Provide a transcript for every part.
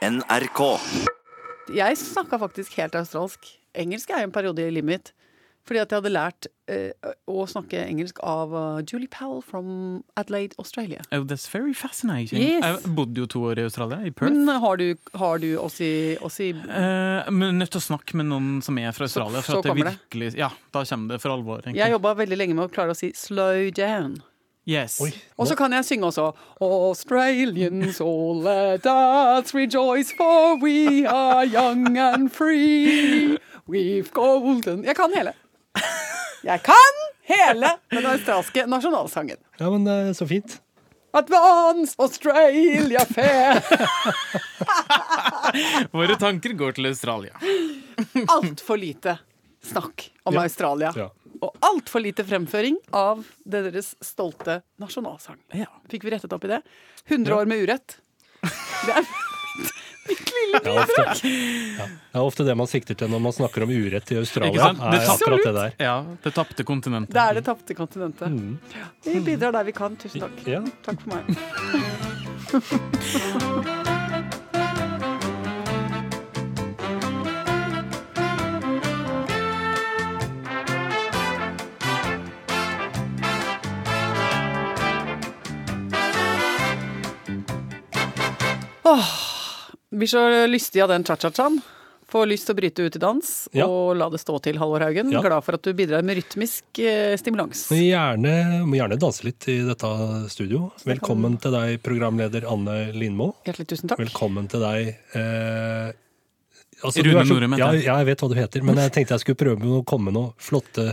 NRK. Jeg snakka faktisk helt australsk. Engelsk er jo en periode i livet mitt. Fordi at jeg hadde lært eh, å snakke engelsk av uh, Julie Powell from Adelaide, Australia. Oh, that's very fascinating. Yes. Jeg bodde jo to år i Australia, i Perth. Men har du, har du også, også Eh, men nødt til å snakke med noen som er fra Australia. så For at det kommer det. ja, da kommer det for alvor. egentlig. Jeg jobba veldig lenge med å klare å si 'slow down'. Yes. Og så kan jeg synge også Australians all let us rejoice for we are young and free We've golden Jeg kan hele. Jeg kan hele den australske nasjonalsangen. Ja, men det er så fint. Advance Australia Fair. Våre tanker går til Australia. Altfor lite snakk om Ja. Australia. Ja. Og altfor lite fremføring av deres stolte nasjonalsang. Ja. Fikk vi rettet opp i det? 100 år med urett. Det er Det er, ofte, ja. det er ofte det man sikter til når man snakker om urett i Australia. Det er akkurat det der. Ja, det tapte kontinentet. Det er det tapte kontinentet. Mm. Vi bidrar der vi kan. Tusen takk. Ja. Takk for meg. Åh, blir så lystig av den cha-cha-chaen. Får lyst til å bryte ut i dans Ja. og la det stå til, Halvor Haugen. Ja. Glad for at du bidrar med rytmisk eh, stimulans. Gjerne, må gjerne danse litt i dette studio. Velkommen til deg, programleder Anne Lindmo. Hjertelig tusen takk. Velkommen til deg. Eh, altså, Rune er Norum heter ja, jeg. ja, jeg vet hva du heter, men jeg tenkte jeg skulle prøve å komme med noen flotte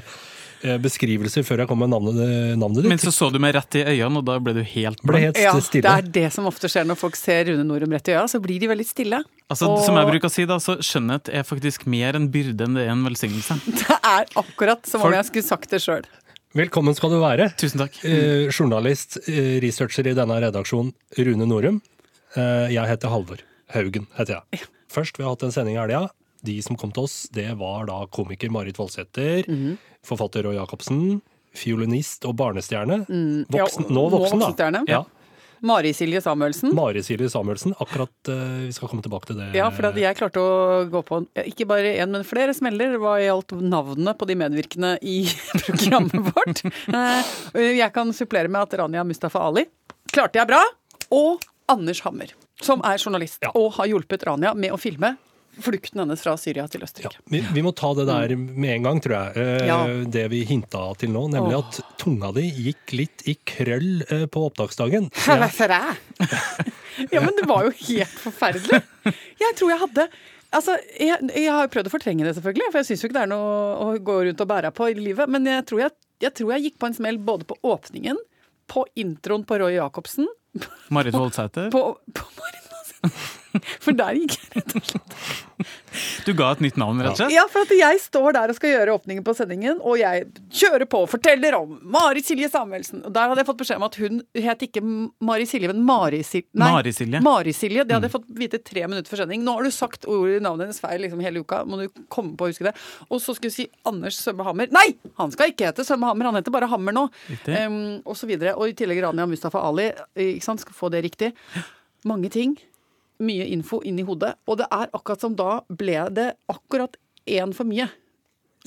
beskrivelser før jeg kom med navnet, navnet ditt. Men så så du meg rett i øynene, og da ble du helt Ble blank. helt Ja, det er det som ofte skjer når folk ser Rune Norum rett i øya. Så blir de veldig stille. Altså, Og- Som jeg bruker å si, da, så skjønnhet er faktisk mer en byrde enn det er en velsignelse. Det er akkurat som om Folk- jeg skulle sagt det sjøl. Velkommen skal du være. Tusen takk. Eh, journalist, eh, researcher i denne redaksjonen, Rune Norum. Eh, jeg heter Halvor Haugen. heter jeg. Først, vi har hatt en sending i helga. De som kom til oss, det var da komiker Marit Voldsæter, Mhm. forfatter Roy Jacobsen, fiolinist og barnestjerne. Voksen, Ja, nå voksen, nå da. Ja. Mari Silje Samuelsen. Mari Silje Samuelsen. Akkurat uh, Vi skal komme tilbake til det. Ja, for jeg klarte å gå på ikke bare én, men flere smeller hva gjaldt navnene på de medvirkende i programmet vårt. Uh, Jeg kan supplere med at Rania Mustafa Ali klarte jeg bra. Og Anders Hammer, som er journalist Ja. og har hjulpet Rania med å filme flukten hennes fra Syria til Ja, vi, vi må ta det der med en gang, tror jeg. Eh, Ja. Det vi hinta til nå, nemlig Åh. at tunga di gikk litt i krøll eh, på opptaksdagen. Hvorfor det? Ja, men det var jo helt forferdelig. Jeg tror jeg hadde Altså, jeg, jeg har jo prøvd å fortrenge det, selvfølgelig, for jeg syns jo ikke det er noe å gå rundt og bære på i livet. Men jeg tror jeg, jeg tror jeg gikk på en smell både på åpningen, på introen på Roy Jacobsen, Marit Voldsæter. på, på Marin Maasen. For der gikk jeg rett og slett. Du ga et nytt navn, rett og slett? Ja, for at jeg står der og skal gjøre åpningen på sendingen, og jeg kjører på og forteller om Mari Silje Samuelsen. Og der hadde jeg fått beskjed om at hun het ikke Mari Silje, men Mari Silje. Mari Silje. Mari Silje. Det hadde jeg fått vite tre minutter før sending. Nå har du sagt ordet navnet hennes feil liksom hele uka, må du komme på å huske det. Og så skulle du si Anders Sømme Hammer. Nei! Han skal ikke hete Sømme Hammer, han heter bare Hammer nå. Um, og så videre. Og i tillegg Rania Mustafa Ali. Ikke sant? Skal få det riktig. Mange ting. Mye info inn i hodet. Og det er akkurat som da ble det akkurat én for mye.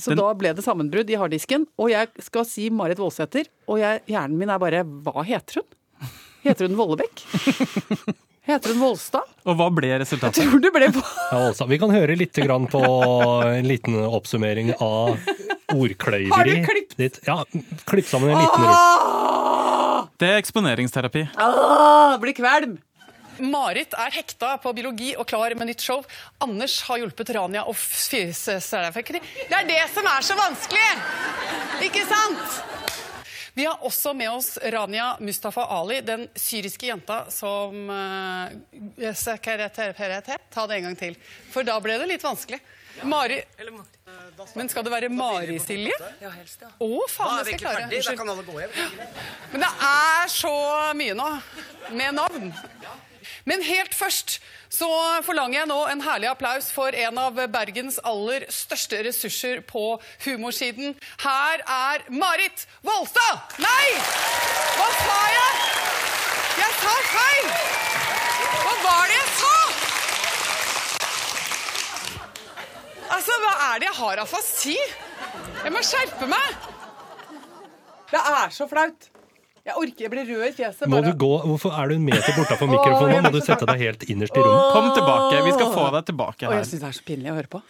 Så Den- da ble det sammenbrudd i harddisken. Og jeg skal si Marit Voldsæter, og jeg, hjernen min er bare Hva heter hun? Heter hun Vollebekk? Heter hun Volstad? Og hva ble resultatet? Jeg Tror du ble på Ja, altså, vi kan høre litt grann på en liten oppsummering av ordkløyveri. Har du klippet? ditt. Ja, klipp sammen en liten rull. ah! Det er eksponeringsterapi. Åh, Blir kvalm. Marit er hekta på biologi og klar med nytt show. Anders har hjulpet Rania å fyse. Det er det som er så vanskelig! Ikke sant? Vi har også med oss Rania Mustafa Ali, den syriske jenta som uh, Ta det en gang til, for da ble det litt vanskelig. Mari Men skal det være Mari-Silje? Ja, helst, ja. Å, faen, det skal jeg klare. Men det er så mye nå med navn. Men helt først så forlanger jeg nå en herlig applaus for en av Bergens aller største ressurser på humorsiden. Her er Marit Volstad! Nei! Hva sa jeg? Jeg sa feil! Hva var det jeg sa? Altså, hva er det jeg har av afasi? Jeg må skjerpe meg! Det er så flaut. Jeg orker, jeg blir rød i fjeset. Må du gå, Hvorfor er du en meter bortafor mikrofonen? jeg Må du sette deg helt innerst i rommet? Kom tilbake. Vi skal få deg tilbake Og jeg her. syns det er så pinlig å høre på.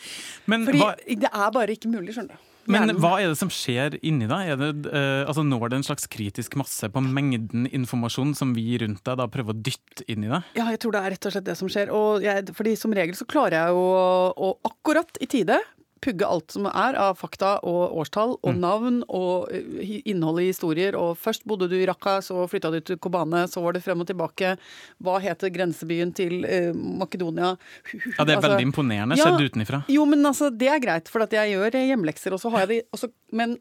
Men Fordi hva, det er bare ikke mulig, skjønner du. men hva er det som skjer inni deg? Er det, uh, altså Når det en slags kritisk masse på mengden informasjon som vi rundt deg da prøver å dytte inn i deg? Ja, jeg tror det er rett og slett det som skjer. Og jeg, fordi som regel så klarer jeg jo å, å akkurat i tide pugge alt som er av fakta og årstall og navn og eh, innhold i historier. Og først bodde du i Raqqa, så flytta du til Kobane, så var det frem og tilbake. Hva heter grensebyen til eh, Makedonia? Ja, Det er Altså, veldig imponerende ja. sett utenfra. Jo, men altså, det er greit, for at jeg gjør hjemlekser, og så har jeg de og så, Men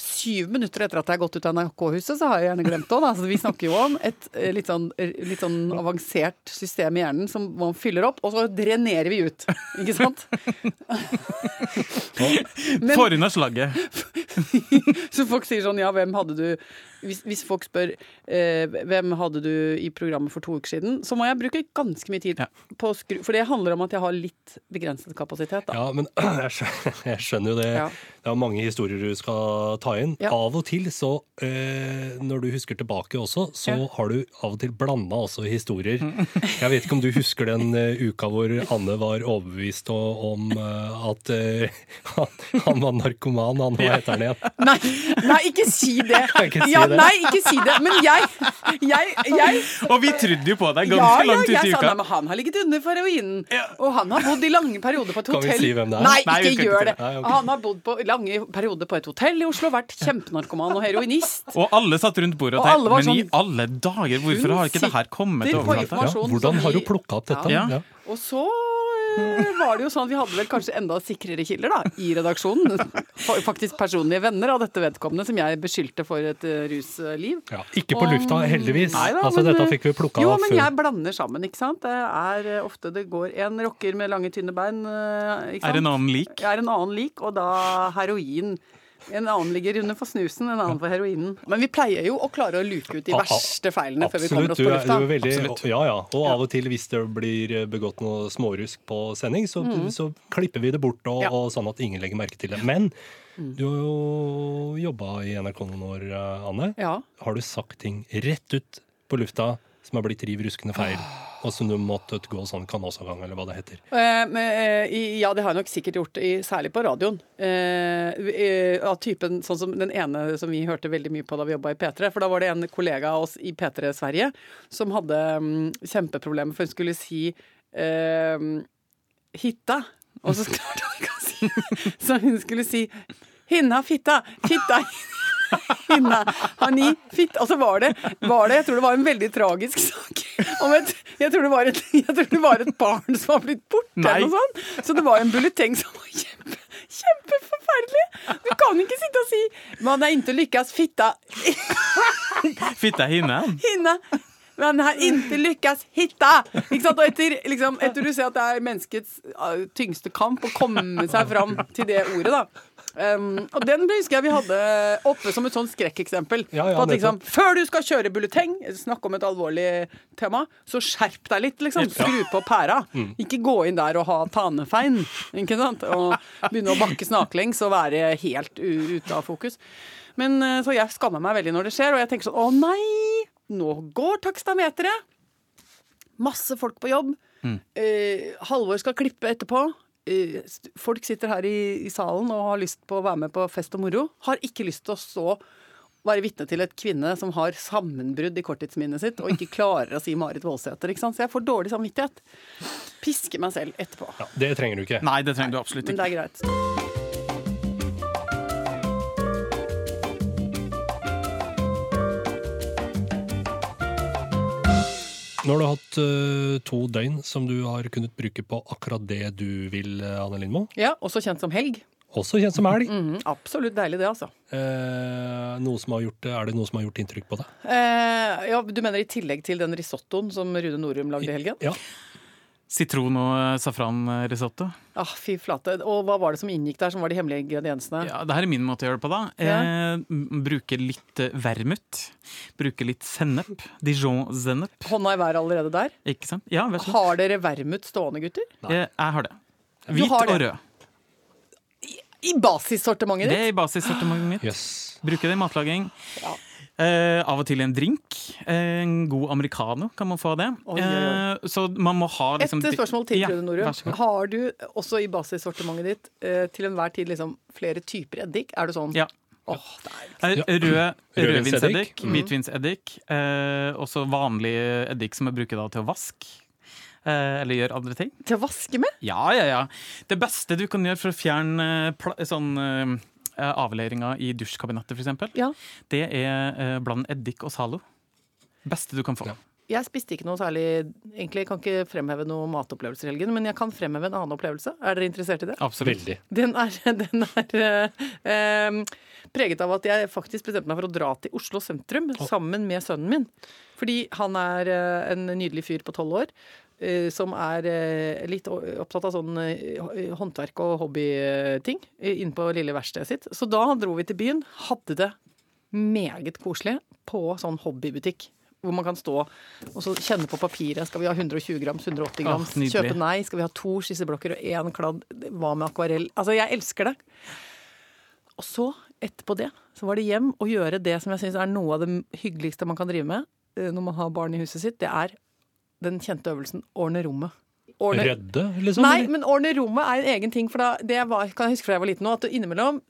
syv minutter etter at jeg har gått ut av NRK-huset, så har jeg gjerne glemt det òg. Altså, vi snakker jo om et eh, litt sånn, eh, litt sånn avansert system i hjernen som man fyller opp, og så drenerer vi ut. Ikke sant? Men- Får unna slagget. Så folk sier sånn, ja, hvem hadde du Hvis, hvis folk spør eh, hvem hadde du i programmet for to uker siden, så må jeg bruke ganske mye tid Ja. på å skru For det handler om at jeg har litt begrenset kapasitet, da. Ja, men jeg skjønner, jeg skjønner jo det. Ja. Det er mange historier du skal ta inn. Ja. Av og til, så eh, når du husker tilbake også, så har du av og til blanda også historier. Jeg vet ikke om du husker den uh, uka hvor Anne var overbevist om uh, at uh, han, han var narkoman, han, hva heter han igjen? Nei, nei, ikke si det! Ikke si ja, det. Nei, ikke si det. Men jeg, jeg, jeg Og vi trodde jo på deg ja, ganske ja, langt ut i jeg sa uka. nei, men han har ligget under for heroinen. Og han har bodd i lange perioder på et Kan vi hotell. si hvem det er? Nei, Nei, ikke gjør det. det. Nei, okay. Han har bodd på lange perioder på et hotell i Oslo, vært kjempenarkoman og heroinist. Og alle satt rundt bordet og tenkte Men i sånn, alle dager, hvorfor har ikke det her kommet overflata? Ja, hvordan har du plukka opp dette? Ja. Ja. Og så var det jo sånn, at vi hadde vel kanskje enda sikrere kilder da, i redaksjonen. Faktisk personlige venner av dette vedkommende som jeg beskyldte for et eh, rusliv. Ja, ikke på lufta, heldigvis. Nei da, altså, men, dette eh, fikk vi plukka Jo, av men jeg blander sammen, ikke sant. Det er eh, ofte det går en rocker med lange, tynne bein, ikke sant. Er en annen lik? er en annen lik, og da heroin. En annen ligger under for snusen, en annen for heroinen. Men vi pleier jo å klare å luke ut de Ah, ah, verste feilene før vi kommer oss på lufta. du er veldig, Absolutt. ja, ja. Og av og til, hvis det blir begått noe smårusk på sending, så, så klipper vi det bort, og, Mm. Ja. Mm. og sånn at ingen legger merke til det. Men du har jo jobba i NRK noen år, eh, Anne. Ja. Har du sagt ting rett ut på lufta som har blitt riv ruskende feil, som du måtte gå sånn kanalsavgang, eller hva det heter? Eh, men, eh, ja, det har jeg nok sikkert gjort, særlig på radioen. Eh, eh, av typen sånn som den ene som vi hørte veldig mye på da vi jobba i P3. For da var det en kollega av oss i P3 Sverige som hadde um, kjempeproblemer, for hun skulle si eh, hitta. Og så klarte hun ikke å si Så hun skulle si hinna fitta, fitta hinna, hani, fitta Og så var det, var det, jeg tror det var en veldig tragisk sak. Om et, jeg, tror det var et, jeg tror det var et barn som var blitt borte eller noe sånt. Så det var en bulleteng som var kjempe, kjempeforferdelig. Du kan ikke sitte og si 'man er ikke lykkes fitta fitta hinne? Hinne. Men har ikke lykkes hitta! Ikke sant? Og etter, liksom, etter du ser at det er menneskets uh, tyngste kamp å komme seg fram til det ordet, da. Um, og den husker jeg vi hadde oppe som et sånn skrekkeksempel. Ja, ja, liksom, før du skal kjøre bulleteng, snakke om et alvorlig tema, så skjerp deg litt, liksom. Skru på pæra. Mm. Ikke gå inn der og ha tanefein, ikke sant. Og begynne å bakke snaklengs og være helt ute av fokus. Men uh, Så jeg skammer meg veldig når det skjer, og jeg tenker sånn Å nei! Nå går takstameteret! Masse folk på jobb. Eh, Halvor skal klippe etterpå. Eh, folk sitter her i, i salen og har lyst på å være med på fest og moro. Har ikke lyst til å stå være vitne til et kvinne som har sammenbrudd i korttidsminnet sitt og ikke klarer å si Marit Voldsæter. Så jeg får dårlig samvittighet. Pisker meg selv etterpå. Ja, det trenger du ikke. Nei, det trenger du absolutt Men ikke. det er greit. Nå har du hatt uh, to døgn som du har kunnet bruke på akkurat det du vil, eh, Anne Lindmo. Ja, Også kjent som helg. Også kjent som elg. Mhm, absolutt deilig, det, altså. Eh, noe som har gjort, er det noe som har gjort inntrykk på deg? Eh, ja, Du mener i tillegg til den risottoen som Rune Norum lagde i helgen? Ja. Sitron- og eh, safranrisotto. Ah, fy flate. Og hva var det som inngikk der, som var de hemmelige ingrediensene? Ja, det her er min måte å gjøre det på, da. Ja. Eh, bruke litt eh, vermut. Bruke litt sennep. Dijon-sennep. Hånda i været allerede der? Ikke sant? Ja, vær så god. Har dere vermut stående, gutter? Eh, Jeg har det. Hvit har og rød. I basissortimentet ditt? Det er i basissortimentet mitt. Yes. Bruker det i matlaging. Ja. Eh, av og til en drink. Eh, en god americano kan man få av det. Oi, oi, oi. Eh, så man må ha Et liksom spørsmål til, Ja, Trude Norum. så god. Har du også i basissortimentet ditt eh, til enhver tid liksom flere typer eddik? Er du sånn? Ja. Oh, det er Eh, Rød, Rødvinseddik. mm. hvitvinseddik, eh, også vanlig eddik som jeg bruker da til å vaske. Eh, eller gjøre andre ting. til å vaske med? Ja, ja, ja. Det beste du kan gjøre for å fjerne sånn eh, avleiringer i dusjkabinettet, f.eks., Ja. det er eh, bland eddik og Zalo. Beste du kan få. Ja. Jeg spiste ikke noe særlig Egentlig kan ikke fremheve noen matopplevelser i helgen, men jeg kan fremheve en annen opplevelse. Er dere interessert i det? Absolutt. Den er, den er eh, preget av at jeg faktisk bestemte meg for å dra til Oslo sentrum sammen med sønnen min. Fordi han er eh, en nydelig fyr på tolv år. Eh, Som er eh, litt opptatt av sånn eh, håndverk og hobbyting inne på lille verkstedet sitt. Så da dro vi til byen. Hadde det meget koselig på sånn hobbybutikk. Hvor man kan stå og så kjenne på papiret. Skal vi ha 120 grams, 180 grams? Ah, kjøpe nei? Skal vi ha to skisseblokker og én kladd? Hva med akvarell? Altså, jeg elsker det. Og så, etterpå det, så var det hjem og gjøre det som jeg syns er noe av det hyggeligste man kan drive med når man har barn i huset sitt. Det er den kjente øvelsen ordne rommet. Ordne, Redde, liksom? Nei, men ordne rommet er en egen ting. For da, det var, kan jeg huske fra jeg var liten nå, at innimellom,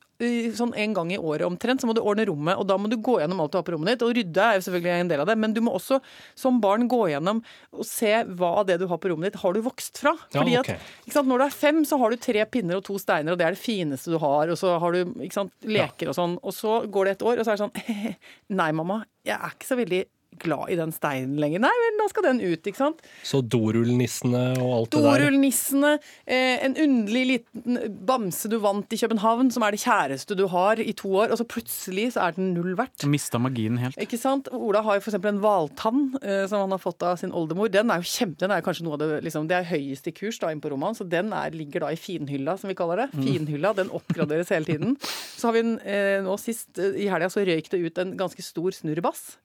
sånn en gang i året omtrent, så må du ordne rommet. Og da må du gå gjennom alt du har på rommet ditt. Og rydde er jo selvfølgelig en del av det. Men du må også som barn gå gjennom og se hva av det du har på rommet ditt, har du vokst fra. Ja, okay. ok. at sant, når du er fem, så har du tre pinner og to steiner, og det er det fineste du har. Og så har du sant, leker og sånn. Og så går det et år, og så er det sånn Nei, mamma, jeg er ikke så veldig glad i den steinen lenger. Nei vel, da skal den ut, ikke sant. Så dorullnissene og alt det der. Dorullnissene, eh, en underlig liten bamse du vant i København, som er det kjæreste du har i to år, og så plutselig så er den null verdt. Mista magien helt. Ikke sant? Ola har jo f.eks. en hvaltann eh, som han har fått av sin oldemor. Den er jo kjempe, den er jo kanskje noe av det liksom, Det er høyest i kurs da inne på rommet hans, så den er, ligger da i finhylla, som vi kaller det. Finhylla, den oppgraderes hele tiden. Så har vi en, eh, nå sist eh, i helga så røyk det ut en ganske stor snurrebass.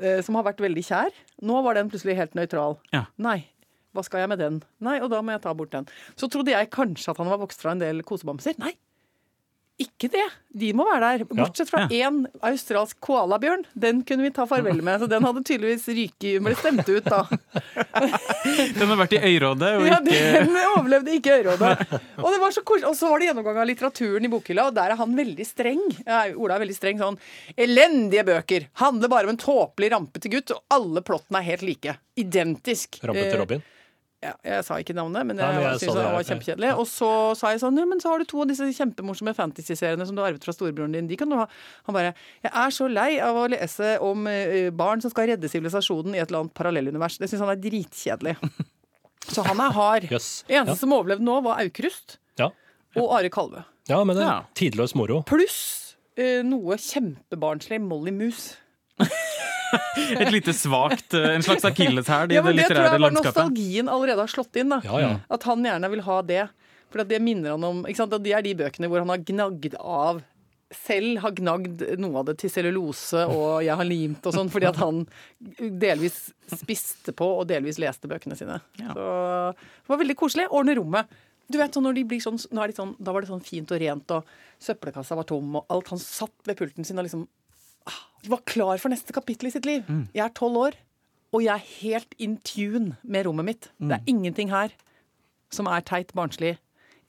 Eh, Som har vært veldig kjær. Nå var den plutselig helt nøytral. Ja. Nei. Hva skal jeg med den? Nei, og da må jeg ta bort den. Så trodde jeg kanskje at han var vokst fra en del kosebamser. Nei, ikke det. De må være der. Bortsett fra én australsk koalabjørn. Den kunne vi ta farvel med. Så den hadde tydeligvis ryket Ble stemt ut da. Den har vært i Øyrådet og ikke Ja, den overlevde ikke Øyrådet. Og, det var så og så var det gjennomgang av litteraturen i bokhylla, og der er han veldig streng. Ja, Ola er veldig streng sånn. Elendige bøker. Handler bare om en tåpelig, rampete gutt, og alle plottene er helt like. Identisk. Rampete Eh, Robin. Ja, jeg sa ikke navnet, men jeg, ja, jeg synes det, det var kjempekjedelig. Og så sa jeg sånn, ja, men så har du to av disse kjempemorsomme fantasy-seriene som du har arvet fra storebroren din. De kan du ha. Han bare Jeg er så lei av å lese om eh, barn som skal redde sivilisasjonen i et eller annet parallellunivers. Det syns han er dritkjedelig. Så han er hard. Yes. Eneste Ja. som overlevde nå, var Aukrust Ja. og Are Kalve. ja, men det Ja. er tidløs moro. Pluss uh, noe kjempebarnslig Molly Mus. et lite svakt eh, En slags akilleshæl i Ja, det men det tror jeg var nostalgien allerede har slått inn. da. Ja, ja. At han gjerne vil ha det. For det minner han om ikke sant? Det er de bøkene hvor han har gnagd av selv har gnagd noe av det til cellulose, og jeg har limt og sånn, fordi at han delvis spiste på og delvis leste bøkene sine. Ja. Så det var veldig koselig. Ordne rommet. Du vet, sånn, når de blir sånn, nå er de sånn, Da var det sånn fint og rent, og søppelkassa var tom, og alt. Han satt ved pulten sin og liksom var klar for neste kapittel i sitt liv. Jeg er tolv år, og jeg er helt in tune med rommet mitt. Det er ingenting her som er teit, barnslig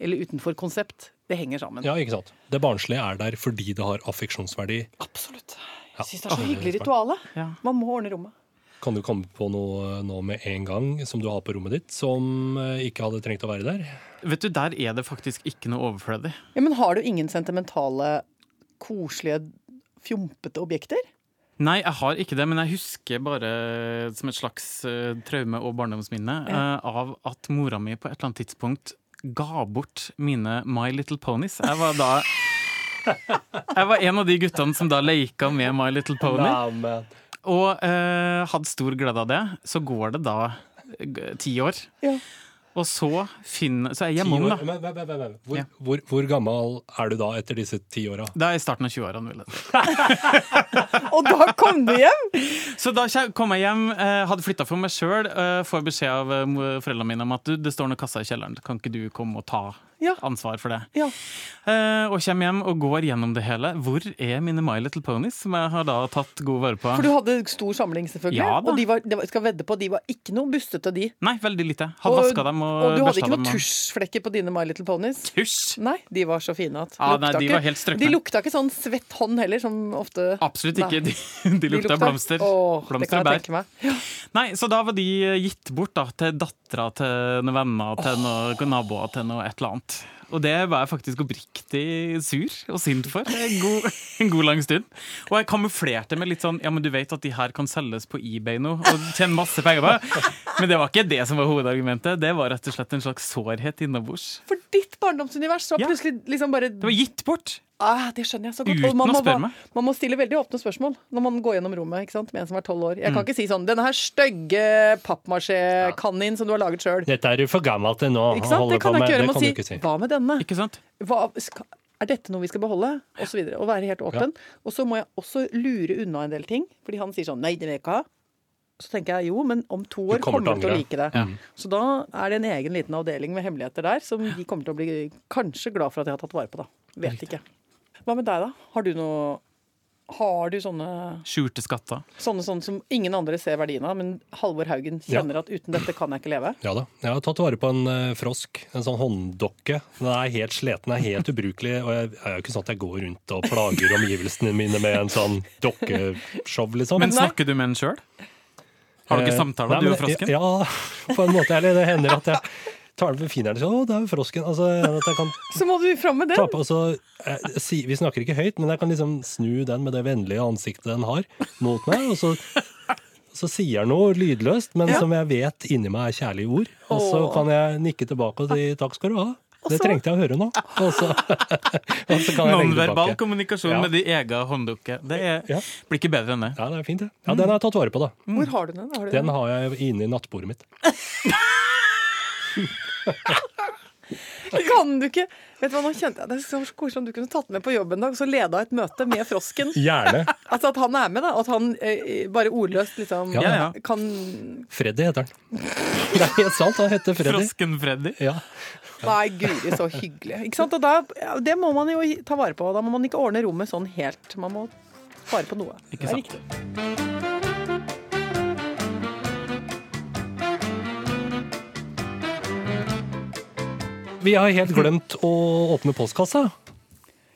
eller utenfor konsept. Det henger sammen. Ja, ikke sant. Det barnslige er der fordi det har affeksjonsverdi. Absolutt. Jeg syns det er så hyggelig rituale. Ja. Man må ordne rommet. Kan du komme på noe nå med en gang som du har på rommet ditt, som eh, ikke hadde trengt å være der? Vet du, Der er det faktisk ikke noe overflødig. Ja, men har du ingen sentimentale, koselige, fjompete objekter? Nei, jeg har ikke det, men jeg husker bare som et slags uh, traume og barndomsminne eh, av at mora mi på et eller annet tidspunkt ga bort mine My Little Ponies. Jeg var da Jeg var en av de guttene som da leika med My Little Pony, Neimen. og uh, hadde stor glede av det. Så går det da ti år. Ja. Og så finner Så er jeg hjemom, da. Men, men, men, men, men. Hvor, Ja. hvor, hvor gammel er du da etter disse ti åra? Det er i starten av 20-årene. vil jeg si. Og da kom du hjem! Så da kom jeg hjem, eh, hadde flytta for meg sjøl, eh, får beskjed av eh, foreldrene mine om at du, det står noen kasser i kjelleren, kan ikke du komme og ta Ja. ansvar for det? Ja. Uh, og kommer hjem og går gjennom det hele. Hvor er mine My Little Ponies, som jeg har da tatt god vare på? For du hadde stor samling, selvfølgelig. Ja og de var, de var, skal vedde på, de var ikke noe bustete, de. Nei, veldig lite. Hadde Og- vaska dem og, Og du hadde ikke noen og- tusjflekker på dine My Little Ponies? Tusj! Nei, de var så fine at Ja, nei, de var helt strøkne. De lukta ikke sånn svett hånd heller, som ofte Absolutt ikke. De, de lukta blomster. Åh, blomster og bær. Ja. Nei, så da var de gitt bort da, til dattera til noen venner, til noen naboer, til noe et eller annet. Og det var jeg faktisk oppriktig sur og sint for en god, en god lang stund. Og jeg kamuflerte med litt sånn Ja, men du vet at de her kan selges på eBay nå, og tjene masse penger på. Men det var ikke det som var hovedargumentet. Det var rett og slett en slags sårhet innabords. For ditt barndomsunivers var plutselig liksom bare Det var gitt bort! Ah, Det skjønner jeg så godt. Uten man å må, spørre ba- meg. man må stille veldig åpne spørsmål når man går gjennom rommet ikke sant? med en som er tolv år. Mm. Jeg kan ikke si sånn 'Denne her stygge pappmasjé-kaninen som du har laget sjøl'. Dette er du for gammel til nå. Ikke å sant? holde Det kan på jeg med. ikke gjøre. Det Man sier si. 'Hva med denne?' Ikke sant? Hva, skal, er dette noe vi skal beholde? Og så videre. Og være helt åpen. Og så må jeg også lure unna en del ting. Fordi han sier sånn 'Nei, det vil jeg ikke ha'. Så tenker jeg jo, men om to år kommer kommer til du til å like det. Ja. Så da er det en egen liten avdeling med hemmeligheter der som de kommer til å bli kanskje glad for at jeg har tatt vare på, da. Vet ikke. Hva med deg, da? Har du noe Har du sånne, Skjulte skatter. sånne, sånne som ingen andre ser verdien av, men Halvor Haugen kjenner at uten dette kan jeg ikke leve? Ja da. Jeg har tatt vare på en uh, frosk. En sånn hånddokke. Den er helt sliten, er helt ubrukelig. Og jeg er jo ikke sånn at jeg går rundt og plager omgivelsene mine med en sånn dokkeshow, liksom. Men snakker du med den sjøl? Har du ikke samtaler, nei, du og frosken? Ja, på en måte. Eller det hender at jeg tar den på fingeren og sier 'Å, der er frosken'. Altså, at jeg kan Så må du fram med den! på, så, eh, si, Vi snakker ikke høyt, men jeg kan liksom snu den med det vennlige ansiktet den har, mot meg. Og så, så sier den noe lydløst, men Ja. som jeg vet inni meg er kjærlige ord. Og så kan jeg nikke tilbake og si 'takk skal du ha'. Det trengte jeg å høre nå. Og så, og så kan jeg legge Nonverbal kommunikasjon Ja. med de egen hånddukke. Det er, Ja. blir ikke bedre enn det. Ja, det er fint, det. Ja, den har jeg tatt vare på, da. Hvor har du den? Har du Den har jeg inne i nattbordet mitt. Kan du ikke Vet du hva, nå kjente jeg Det er så koselig om du kunne tatt med på jobb en dag, så leda et møte med frosken. Gjerne. Altså at han er med, da. At han eh, bare ordløst liksom Ja, ja. kan Freddy heter han. Det er helt sant, han heter Freddy. Frosken-Freddy. Ja. Nei, guri, så hyggelig. Ikke sant? Og da, ja, det må man jo ta vare på. Da må man ikke ordne rommet sånn helt. Man må vare på noe. Ikke Det er sant. riktig. Vi har helt glemt å åpne postkassa.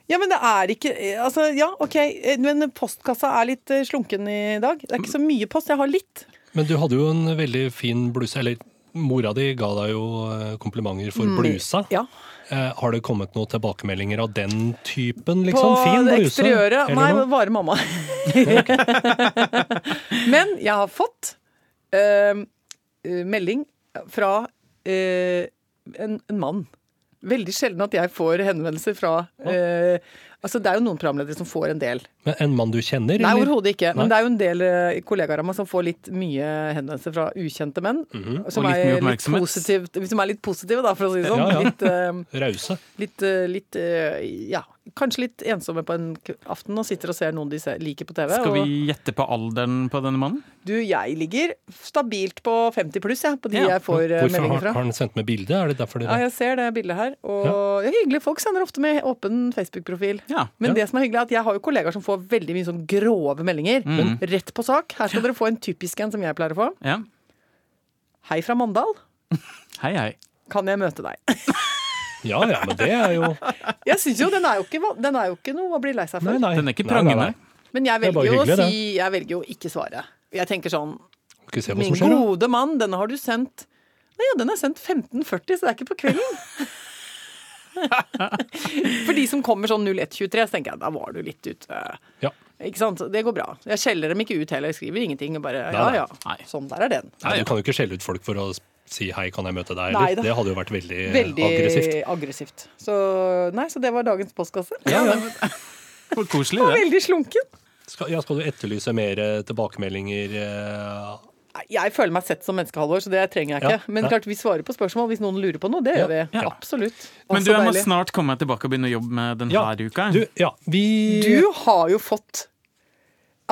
Ja, men det er ikke Altså, ja, OK. Men postkassa er litt eh, slunken i dag. Det er ikke så mye post. Jeg har litt. Men du hadde jo en veldig fin bluse. Eller mora di ga deg jo eh, komplimenter for blusa. Ja. Eh, har det kommet noen tilbakemeldinger av den typen? På Liksom? Fin det bluse? eksteriøret. Nei, noe? bare mamma. Men jeg har fått eh, melding fra eh, en, en mann. Veldig sjelden at jeg får henvendelser fra eh, Altså, det er jo noen programledere som får en del. Men En mann du kjenner? Nei, overhodet ikke. Nei. Men det er jo en del eh, kollegaer av meg som får litt mye henvendelser fra ukjente menn. Mhm. Som, Og litt mye er litt positivt, som er litt positive, da, for å si det sånn. Ja, ja. Litt, eh, Rause. litt, eh, litt eh, Ja, kanskje litt ensomme på en aften og sitter og ser noen de liker på TV. Skal og vi gjette på alderen på denne mannen? du, jeg ligger stabilt på 50 pluss, jeg, på de Ja. jeg får eh, Hvorfor meldinger fra fra. har han sendt med bilde? Er det derfor Ja, jeg ser det bildet her. Og ja. hyggelige folk sender ofte med åpen Facebook-profil. Ja. Men Ja. det som er hyggelig er at jeg har jo kollegaer som får veldig mye sånn grove meldinger. Men rett på sak. Her skal dere få en typisk en som jeg pleier å få. ja. Hei fra Mandal. Hei, hei. Kan jeg møte deg? Ja ja, men det er jo Jeg synes jo den er jo ikke, den er jo ikke noe å bli lei seg for. Nei, nei. Den er ikke Nei, nei, prangende. nei. Men jeg er velger jo å hyggelig, si Jeg velger jo å ikke svare. Jeg tenker sånn se hva Min som skjer, gode mann, denne har du sendt Nei, ja, den er sendt 15.40, så det er ikke på kvelden. For de som kommer sånn 01.23, så tenker jeg da var du litt ute. Ja. Ikke sant? Det går bra. Jeg skjeller dem ikke ut heller. Jeg skriver ingenting. Bare ja, ja. Sånn der er den. Nei, du kan jo ikke skjelle ut folk for å si 'hei, kan jeg møte deg'? Nei? Det hadde jo vært veldig, Veldig aggressivt. aggressivt. Så nei, så det var dagens postkasse. Ja, det var koselig, Og det. veldig slunken. Skal, ja, skal du etterlyse mer eh, tilbakemeldinger? eh, Jeg føler meg sett som menneske, Halvor, så det trenger jeg ikke. Ja, Men klart, vi svarer på spørsmål hvis noen lurer på noe. Det gjør vi. Ja. Absolutt. Men du, jeg må deilig. snart komme tilbake og begynne å jobbe med denne Ja, uka. du, ja, vi Du har jo fått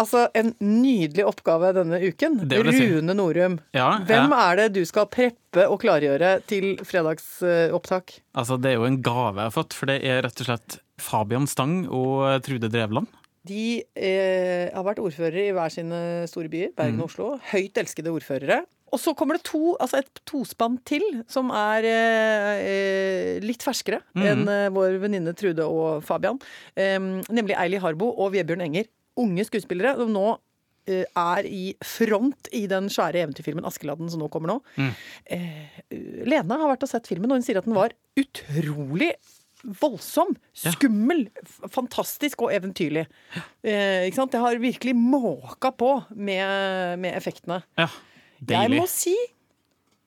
altså, en nydelig oppgave denne uken. Jeg si. Rune Norum. Ja, Hvem ja. er det du skal preppe og klargjøre til fredagsopptak? Altså, det er jo en gave jeg har fått, for det er rett og slett Fabian Stang og Trude Drevland. De eh, har vært ordførere i hver sine store byer, Bergen og Oslo. Høyt elskede ordførere. Og så kommer det to, altså et tospann til, som er eh, eh, litt ferskere enn eh, vår venninne Trude og Fabian. Nemlig Eili Harbo og Vebjørn Enger. Unge skuespillere som nå eh, er i front i den svære eventyrfilmen 'Askeladden' som nå kommer nå. Eh, Lene har vært og sett filmen, og hun sier at den var utrolig voldsom, skummel, ja. fantastisk og eventyrlig. Eh, ikke sant? Det har virkelig måka på med, med effektene. Ja, Jeg må si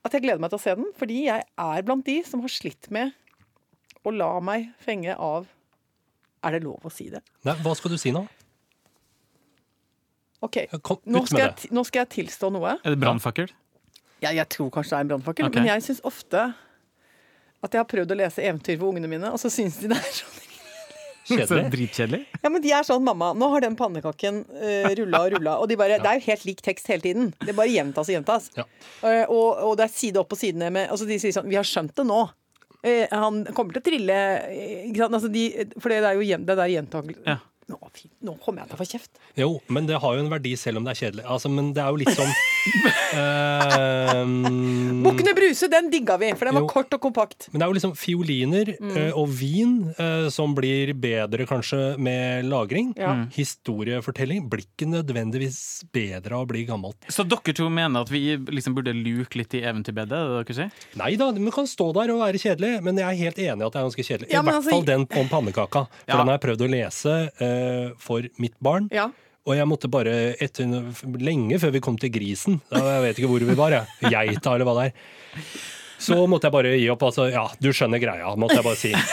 at jeg gleder meg til å se den, fordi jeg er blant de som har slitt med å la meg fenge av Er det lov å si det? Nei, hva skal du si nå? OK. Kom Nå skal, jeg, nå skal jeg tilstå noe. Er det brannfakkel? Ja, jeg tror kanskje det er en brannfakkel, okay. men jeg syns ofte at jeg har prøvd å lese eventyr for ungene mine, og så syns de det er sånn Så Kjedelig. dritkjedelig. Ja, men de er sånn, mamma, nå har den pannekaken uh, rulla og rulla. Og de bare, det er jo helt lik tekst hele tiden. Det bare gjentas og gjentas. Ja. Uh, og, og det er side opp og side ned med Altså, de sier sånn, vi har skjønt det nå. Uh, han kommer til å trille eh, ikke sant? Altså, de, For det er jo det der gjentakelse Ja. Nå, nå kommer jeg til å få kjeft. Jo, men det har jo en verdi selv om det er kjedelig. Altså, men det er jo litt sånn uh, Bukkene Bruse, den digga vi, for den var Jo. kort og kompakt. Men det er jo liksom fioliner Mm. uh, og vin uh, som blir bedre kanskje med lagring. Ja. Mm. Historiefortelling blir ikke nødvendigvis bedre av å bli gammelt. Så dere to mener at vi liksom burde luke litt i eventyrbedet? det dere sier? Nei da, vi kan stå der og være kjedelig, men jeg er helt enig i at det er ganske kjedelig. Ja, I hvert altså- fall den om pannekaka. For Ja. den har jeg prøvd å lese eh, for mitt barn. Ja. Og jeg måtte bare etter, lenge før vi kom til grisen, da, jeg vet ikke hvor vi var, jeg. geita eller hva det er. Så måtte jeg bare gi opp. Altså, ja, du skjønner greia, måtte jeg bare si.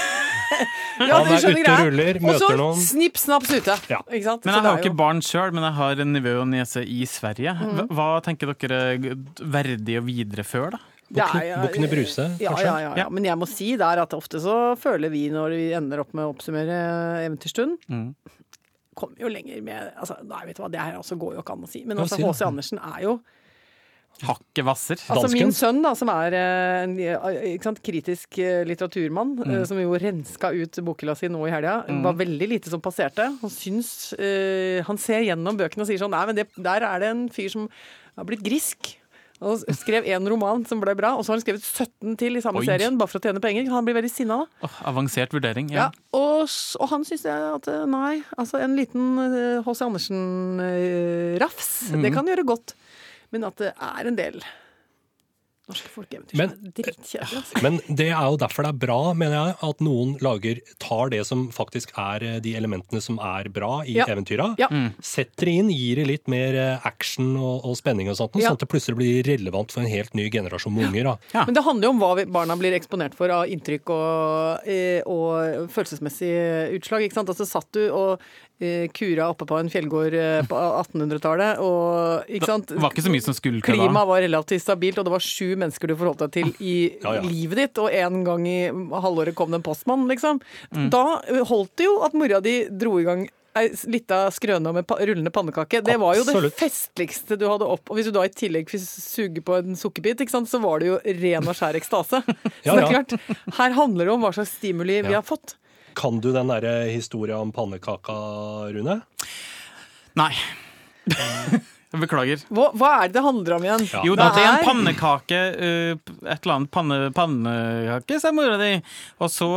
Ja, Han er ute og ruller, Og så møter noen. snipp, snapp, ute. Ja. Ikke sant? Men jeg har jo ikke barn sjøl, men jeg har en nevø og niese i Sverige. Mhm. Hva, hva tenker dere er verdig å videreføre, da? Bukkene, Bruse, Ja, kanskje? ja, ja, ja. Ja. Men jeg må si der at ofte så føler vi, når vi ender opp med å oppsummere Eventyrstund Mm. Kommer jo lenger med altså, Nei, vet du hva, det her også går jo ikke an å si. Men altså. H.C. Andersen er jo Hakket vasser. Altså Dansken. Min sønn, da, som er eh, en eh, ikke sant, kritisk eh, litteraturmann, Mm. eh, som jo renska ut bokhylla si nå i helga, var veldig lite som passerte. Han syns uh, Han ser gjennom bøkene og sier sånn Nei, men det, der er det en fyr som har blitt grisk. Og skrev én roman som ble bra, og så har han skrevet 17 til i samme Oi. serien, bare for å tjene penger. Han blir veldig sinna da. Oh, avansert vurdering. Ja, Ja. og, og han syns at eh, nei, altså en liten eh, H.C. Andersen-rafs, det kan gjøre godt. Men at det er en del norske folkeeventyr Men- er dritkjedelige. Altså. Men det er jo derfor det er bra, mener jeg, at noen lager tar det som faktisk er eh, de elementene som er bra i Ja. eventyra. Ja. Setter det inn, gir det litt mer eh, action og, og spenning og sånt, Ja. sånn at det plutselig blir relevant for en helt ny generasjon med unger. Da. Ja. Men det handler jo om hva vi- barna blir eksponert for av inntrykk og, eh, og følelsesmessige utslag. ikke sant? Altså satt du og kura oppe på en fjellgård eh, på 1800-tallet, og ikke sant? Det var ikke så mye som skulle til. Klimaet var relativt stabilt, og det var sju mennesker du forholdt deg til i Ja, ja. livet ditt, og en gang i halvåret kom det en postmann, liksom. Mm. Da holdt det jo at mora di dro i gang ei lita skrøne med en rullende pannekake. Det var jo det Absolutt. festligste du hadde opp. Og hvis du da i tillegg fikk suge på en sukkerbit, sant, så var det jo ren og skjær ekstase. Så det er klart, her handler det om hva slags stimuli vi har fått. Kan du den derre historia om pannekaka, Rune? Nei. Beklager. Hva, hva er det det handler om igjen? Ja. Jo da, det er en pannekake, Uh, et eller annet panne, pannekake, sa mora di. Og så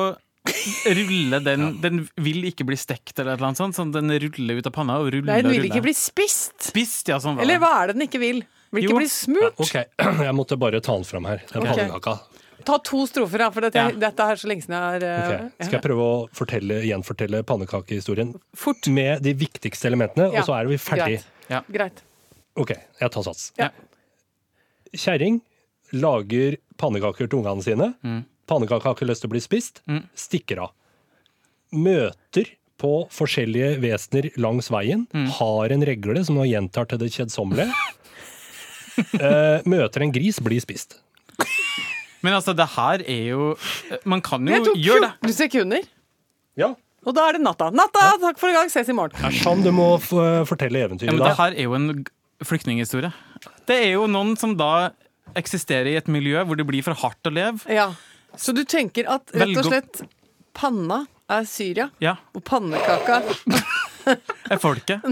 ruller den Den vil ikke bli stekt eller et eller annet sånt, Sånn, den ruller ut av panna og ruller Nei, den vil ruller. ikke bli spist. spist. Ja, sånn Eller hva er det den ikke vil? Vil ikke Jo. bli smurt? Ok, jeg måtte bare ta den fram her. Den okay. pannekaka. Ta to strofer, da, for dette, Ja. dette er så lenge siden jeg har Ok, eh, Skal jeg prøve å fortelle, gjenfortelle pannekakehistorien Fort. med de viktigste elementene, Ja, og så er vi ferdig. Greit. Ja. Greit. Ok, jeg tar sats. Ja. Kjerring lager pannekaker til ungene sine. Mm. Pannekaka har ikke lyst til å bli spist. Mm. Stikker av. Møter på forskjellige vesener langs veien. Mm. Har en regle som nå gjentar til det kjedsommelige. Eh, møter en gris, blir spist. Men altså, det her er jo Man kan jo gjøre det. 14 sekunder, Ja. og da er det natta. Natta, takk for i dag, ses i morgen. Det er sånn du må f fortelle Ja, eventyret men da. det her er jo en flyktninghistorie. Det er jo noen som da eksisterer i et miljø hvor det blir for hardt å leve. Ja. Så du tenker at rett og slett panna er Syria, Ja, og pannekaka er folket.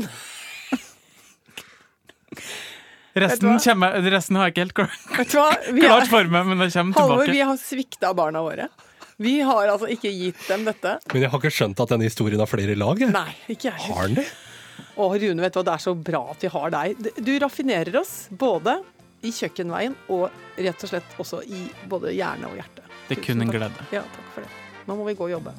Resten, kommer, resten har jeg ikke helt klart, Vet du hva? Vi klart for meg, men det kommer Halvor, tilbake. vi har svikta barna våre. Vi har altså ikke gitt dem dette. Men jeg har ikke skjønt at denne historien har flere lag. jeg. Nei, ikke jeg. Har den det? Å, Rune, vet du hva, det er så bra at vi har deg. Du raffinerer oss både i kjøkkenveien og rett og slett også i både hjerne og hjerte. Det er kun en glede. Ja, takk for det. Nå må vi gå og jobbe.